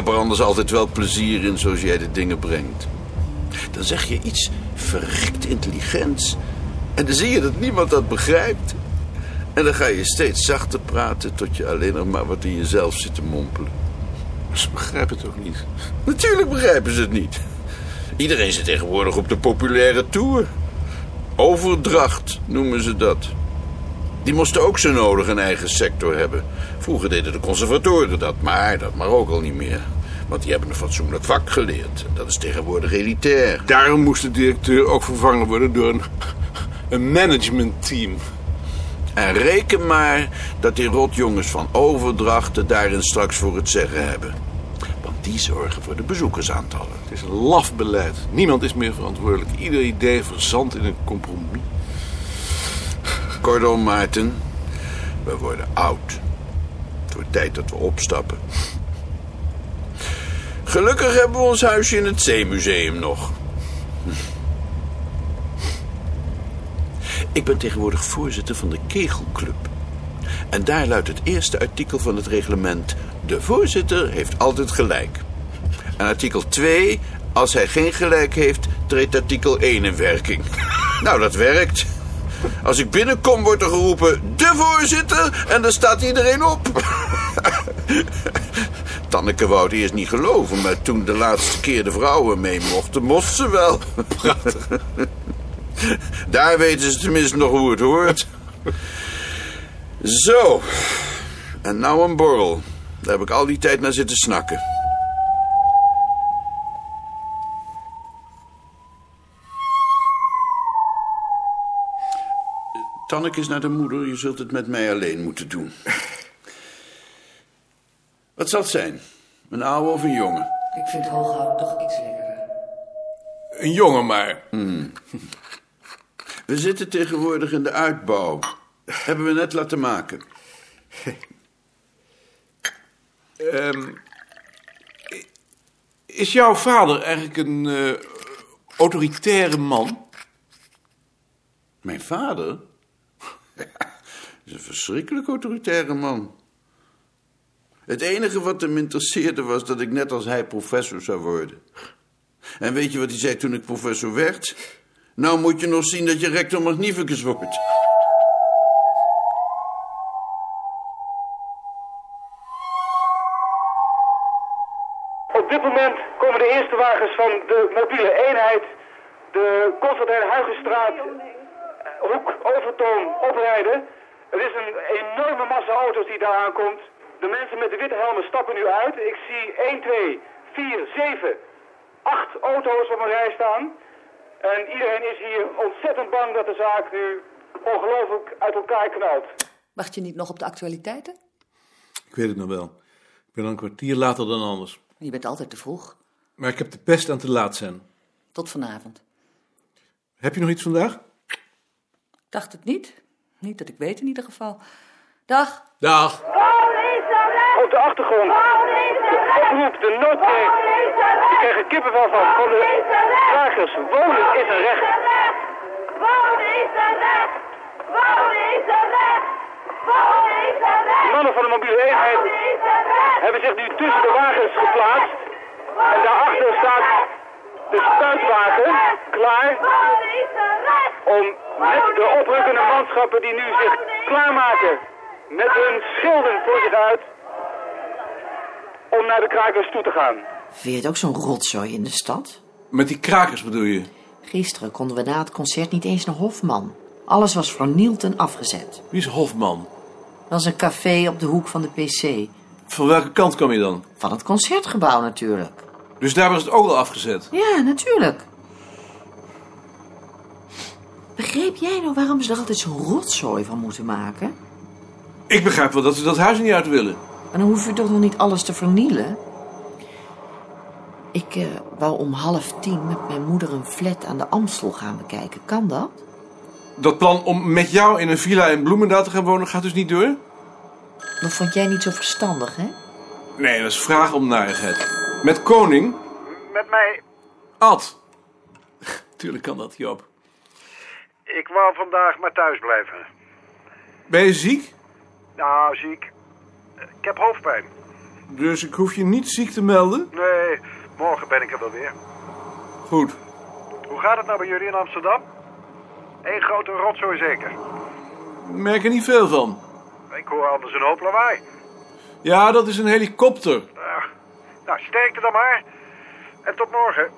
Heb er anders altijd wel plezier in zoals jij de dingen brengt. Dan zeg je iets verrekt intelligents. En dan zie je dat niemand dat begrijpt. En dan ga je steeds zachter praten tot je alleen nog maar wat in jezelf zit te mompelen. Ze begrijpen het ook niet. Natuurlijk begrijpen ze het niet. Iedereen zit tegenwoordig op de populaire tour. Overdracht noemen ze dat. Die moesten ook zo nodig een eigen sector hebben. Vroeger deden de conservatoren dat, maar dat mag ook al niet meer. Want die hebben een fatsoenlijk vak geleerd. Dat is tegenwoordig elitair. Daarom moest de directeur ook vervangen worden door een, een managementteam. En reken maar dat die rotjongens van overdrachten daarin straks voor het zeggen hebben. Want die zorgen voor de bezoekersaantallen. Het is een laf beleid. Niemand is meer verantwoordelijk. Ieder idee verzandt in een compromis. Kortom, Maarten, we worden oud. Het wordt tijd dat we opstappen. Gelukkig hebben we ons huisje in het Zeemuseum nog. Ik ben tegenwoordig voorzitter van de Kegelclub. En daar luidt het eerste artikel van het reglement... De voorzitter heeft altijd gelijk. En artikel 2... Als hij geen gelijk heeft, treedt artikel 1 in werking. Nou, dat werkt. Als ik binnenkom, wordt er geroepen... De voorzitter! En dan staat iedereen op. Tanneke wou het eerst niet geloven... maar toen de laatste keer de vrouwen mee mochten... mocht ze wel. Prachtig. Daar weten ze tenminste nog hoe het hoort. Zo. En nou een borrel. Daar heb ik al die tijd naar zitten snakken. Tanneke is naar de moeder. Je zult het met mij alleen moeten doen. Wat zal het zijn? Een oude of een jonge? Ik vind hooghout toch iets lekkerder. Een jongen maar. We zitten tegenwoordig in de uitbouw. Hebben we net laten maken. Ehm, is jouw vader eigenlijk een eh, autoritaire man? Mijn vader? Een verschrikkelijk autoritaire man. Het enige wat hem interesseerde was dat ik net als hij professor zou worden. En weet je wat hij zei toen ik professor werd? Nou moet je nog zien dat je rector magnificus wordt. Op dit moment komen de eerste wagens van de mobiele eenheid de Constantijn Huygenstraat, eh, Hoek, Overtoom oprijden. Er is een enorme massa auto's die daar aankomt. De mensen met de witte helmen stappen nu uit. Ik zie 1, 2, 4, 7, 8 auto's op een rij staan. En iedereen is hier ontzettend bang dat de zaak nu ongelooflijk uit elkaar knalt. Wacht je niet nog op de actualiteiten? Ik weet het nog wel. Ik ben al een kwartier later dan anders. Je bent altijd te vroeg. Maar ik heb de pest aan te laat zijn. Tot vanavond. Heb je nog iets vandaag? Dacht het niet. Niet dat ik weet in ieder geval. Dag. Dag. Op de achtergrond. De oproep, de noodkreet. Ik krijg er kippenvel van. Van de dragers. Wonen is een recht. Wonen is een recht! Wonen is een recht! Wonen is een De recht! mannen van de mobiele eenheid hebben zich nu tussen de wagens geplaatst. En daarachter staat de spuitwagen klaar is om met de oprukkende manschappen die nu zich klaarmaken met hun schilden voor zich uit om naar de krakers toe te gaan. Vind je het ook zo'n rotzooi in de stad? Met die krakers bedoel je? Gisteren konden we na het concert niet eens naar Hofman. Alles was vernield en afgezet. Wie is Hofman? Dat was een café op de hoek van de PC. Van welke kant kwam je dan? Van het concertgebouw natuurlijk. Dus daar was het ook al afgezet. Ja, natuurlijk. Begreep jij nou waarom ze er altijd zo'n rotzooi van moeten maken? Ik begrijp wel dat ze dat huis niet uit willen. En dan hoef je toch nog niet alles te vernielen? Ik eh, wou om half tien met mijn moeder een flat aan de Amstel gaan bekijken. Kan dat? Dat plan om met jou in een villa in Bloemendaal te gaan wonen gaat dus niet door? Dat vond jij niet zo verstandig, hè? Nee, dat is vraag om narigheid. Met koning? Met mij, Ad. Tuurlijk kan dat, Joop. ik wou vandaag maar thuis blijven. Ben je ziek? Nou, ziek. Ik heb hoofdpijn. Dus ik hoef je niet ziek te melden? Nee, morgen ben ik er wel weer. Goed. Hoe gaat het nou bij jullie in Amsterdam? Eén grote rotzooi zeker. Ik merk er niet veel van. Ik hoor anders een hoop lawaai. Ja, dat is een helikopter. Nou, sterkte dan maar. En tot morgen.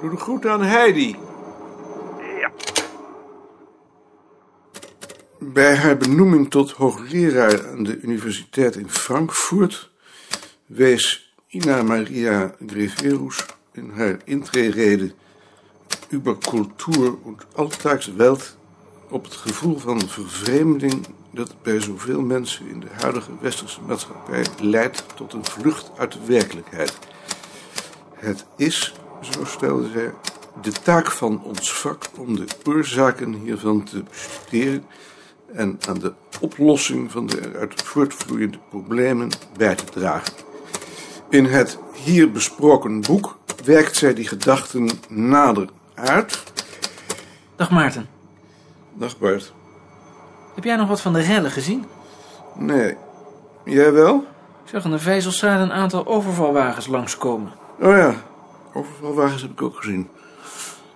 Doe de groet aan Heidi. Ja. Bij haar benoeming tot hoogleraar aan de Universiteit in Frankfurt wees Ina Maria Greverus in haar intrerede über Kultur und Alltagswelt op het gevoel van vervreemding dat bij zoveel mensen in de huidige westerse maatschappij leidt tot een vlucht uit de werkelijkheid. Het is, zo stelde zij, de taak van ons vak om de oorzaken hiervan te bestuderen en aan de oplossing van de eruit voortvloeiende problemen bij te dragen. In het hier besproken boek werkt zij die gedachten nader uit. Dag Maarten. Dag Bart. Heb jij nog wat van de rellen gezien? Nee. Jij wel? Ik zag aan de Vijzelstraat een aantal overvalwagens langskomen. Oh ja, overvalwagens heb ik ook gezien.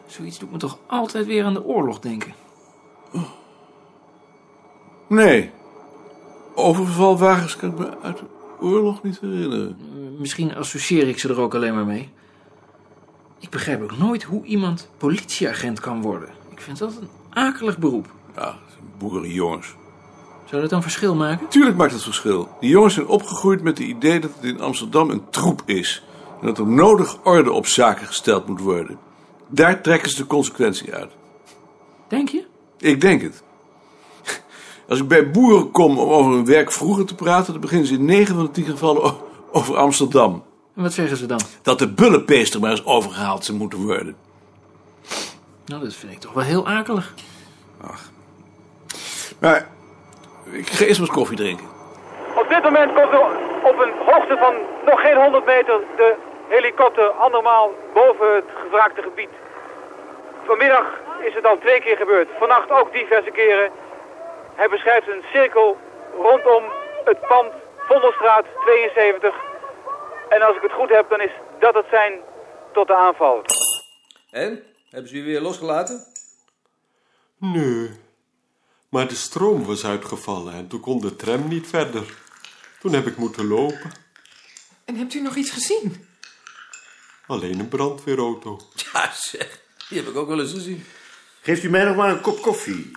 Zoiets doet me toch altijd weer aan de oorlog denken. Nee. Overvalwagens kan ik me uit de oorlog niet herinneren. Misschien associeer ik ze er ook alleen maar mee. Ik begrijp ook nooit hoe iemand politieagent kan worden. Ik vind dat een akelig beroep. Ja, dat zijn boerenjongens. Zou dat dan verschil maken? Tuurlijk maakt het verschil. Die jongens zijn opgegroeid met het idee dat het in Amsterdam een troep is. En dat er nodig orde op zaken gesteld moet worden. Daar trekken ze de consequentie uit. Denk je? Ik denk het. Als ik bij boeren kom om over hun werk vroeger te praten, dan beginnen ze in 9 van de 10 gevallen over Amsterdam. En wat zeggen ze dan? Dat de bullenpeester maar eens overgehaald zou moeten worden. Nou, dat vind ik toch wel heel akelig. Maar ik ga eerst maar eens koffie drinken. Op dit moment komt er op een hoogte van nog geen 100 meter de helikopter andermaal boven het gevraagde gebied. Vanmiddag is het al twee keer gebeurd. Vannacht ook diverse keren. Hij beschrijft een cirkel rondom het pand Vondelstraat 72. En als ik het goed heb, dan is dat het zijn tot de aanval. En? Hebben ze u weer losgelaten? Nee. Maar de stroom was uitgevallen en toen kon de tram niet verder. Toen heb ik moeten lopen. En hebt u nog iets gezien? Alleen een brandweerauto. Ja, zeg. Die heb ik ook wel eens gezien. Geeft u mij nog maar een kop koffie.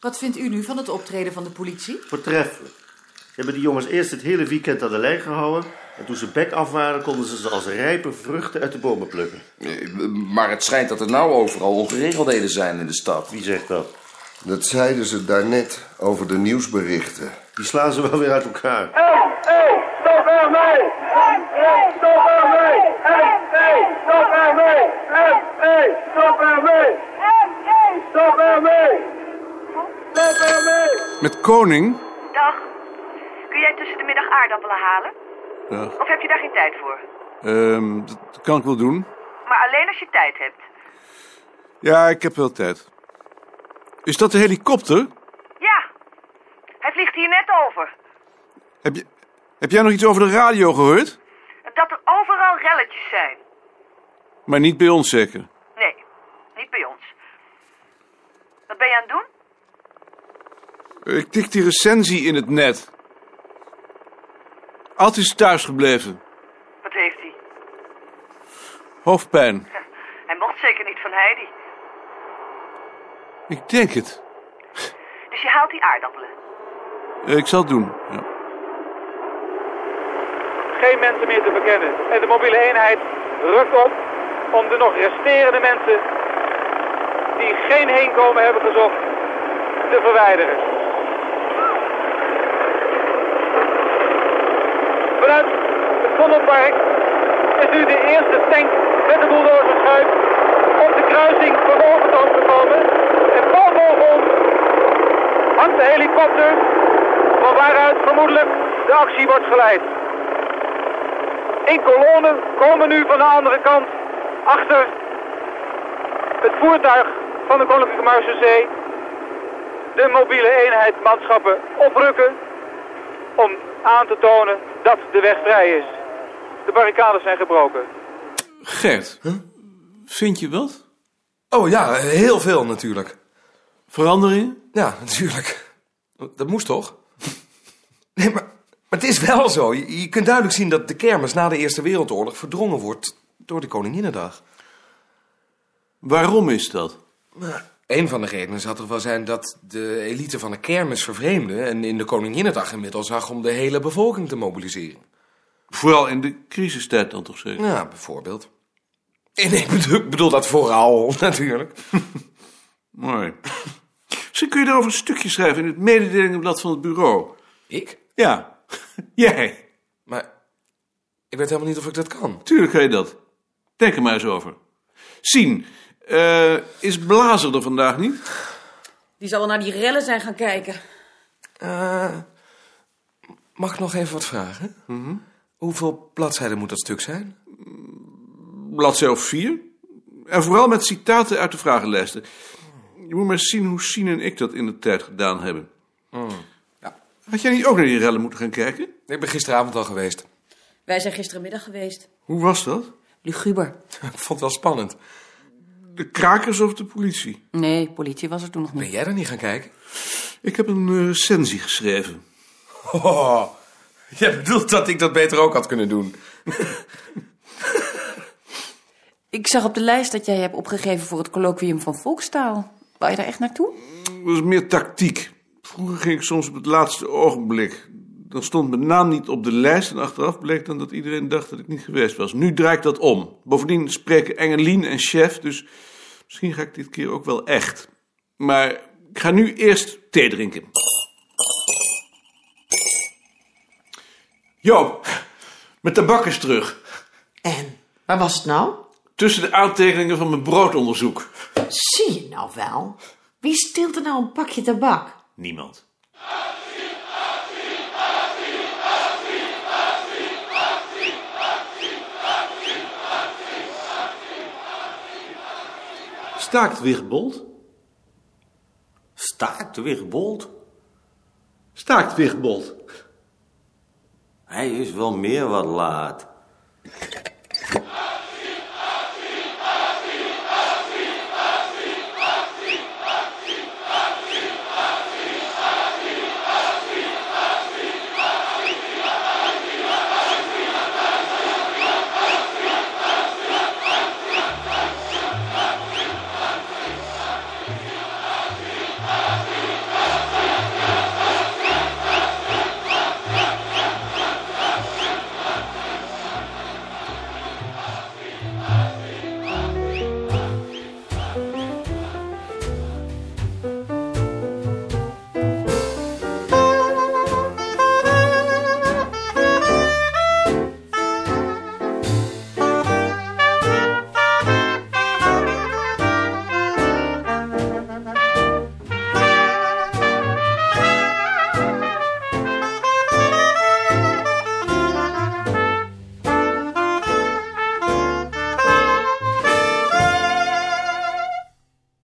Wat vindt u nu van het optreden van de politie? Voortreffelijk. Ze hebben die jongens eerst het hele weekend aan de lijn gehouden. En toen ze bek af waren, konden ze ze als rijpe vruchten uit de bomen plukken. Maar het schijnt dat er nou overal ongeregeldheden zijn in de stad. Wie zegt dat? Dat zeiden ze daarnet over de nieuwsberichten. Die slaan ze wel weer uit elkaar. Hey, stop ermee! Hey, stop ermee! Hey, stop ermee! Hey, stop ermee! Stop ermee! Stop ermee! Met Koning? Dag. Kun jij tussen de middag aardappelen halen? Ja, Of heb je daar geen tijd voor? ehm, dat kan ik wel doen. Maar alleen als je tijd hebt. Ja, ik heb wel tijd. Is dat de helikopter? Ja. Hij vliegt hier net over. Heb, je, heb jij nog iets over de radio gehoord? Dat er overal relletjes zijn. Maar niet bij ons zeker. Nee, niet bij ons. Wat ben je aan het doen? Ik tik die recensie in het net. Alt is thuis gebleven. Wat heeft hij? Hoofdpijn. Hij mocht zeker niet van Heidi. Ik denk het. Dus je haalt die aardappelen. Ik zal het doen. Ja. Geen mensen meer te bekennen. En de mobiele eenheid rukt op om de nog resterende mensen die geen heenkomen hebben gezocht te verwijderen. Vanuit het Vondelpark is nu de eerste tank met de bulldozersschuit op de kruising van de Overtoom gekomen. Ons hangt de helikopter van waaruit vermoedelijk de actie wordt geleid. In kolonnen komen nu van de andere kant achter het voertuig van de Koninklijke Marechaussee de mobiele eenheid manschappen oprukken. om aan te tonen dat de weg vrij is. De barricades zijn gebroken. Gert, vind je wat? Oh ja, heel veel natuurlijk. Veranderingen? Ja, natuurlijk. Dat moest toch? Nee, maar, maar het is wel zo. Je, je kunt duidelijk zien dat de kermis na de Eerste Wereldoorlog verdrongen wordt door de Koninginnedag. Waarom is dat? Nou, een van de redenen zou toch wel zijn dat de elite van de kermis vervreemde... en in de Koninginnedag een middel zag om de hele bevolking te mobiliseren. Vooral in de crisistijd dan toch zeker? Ja, bijvoorbeeld. En ik bedoel, ik bedoel dat vooral, natuurlijk. Mooi. Misschien kun je daarover een stukje schrijven in het mededelingenblad van het bureau. Ik? Ja, jij. Maar ik weet helemaal niet of ik dat kan. Tuurlijk kan je dat. Denk er maar eens over. Sien, eh, is Blazer er vandaag niet? Die zal wel naar die rellen zijn gaan kijken. Eh, mag ik nog even wat vragen? Hoeveel bladzijden moet dat stuk zijn? Bladzij of vier. En vooral met citaten uit de vragenlijsten. Je moet maar zien hoe Sien en ik dat in de tijd gedaan hebben. Had jij niet ook naar die rellen moeten gaan kijken? Ik ben gisteravond al geweest. Wij zijn gisterenmiddag geweest. Hoe was dat? Luguber. Ik vond het wel spannend. De krakers of de politie? Nee, politie was er toen nog niet. Ben jij er niet gaan kijken? Ik heb een eh, recensie geschreven. Oh, jij bedoelt dat ik dat beter ook had kunnen doen. Ik zag op de lijst dat jij hebt opgegeven voor het colloquium van volkstaal. Wou je daar echt naartoe? Dat is meer tactiek. Vroeger ging ik soms op het laatste ogenblik. Dan stond mijn naam niet op de lijst en achteraf bleek dan dat iedereen dacht dat ik niet geweest was. Nu draai ik dat om. Bovendien spreken Engelien en Chef, dus misschien ga ik dit keer ook wel echt. Maar ik ga nu eerst thee drinken. Joop, mijn tabak is terug. En? Waar was het nou? Tussen de aantekeningen van mijn broodonderzoek. Zie je nou wel? Wie steelt er nou een pakje tabak? Niemand. Staakt Wigbold? Staakt Wigbold? Staakt Wigbold? Hij is wel meer wat laat.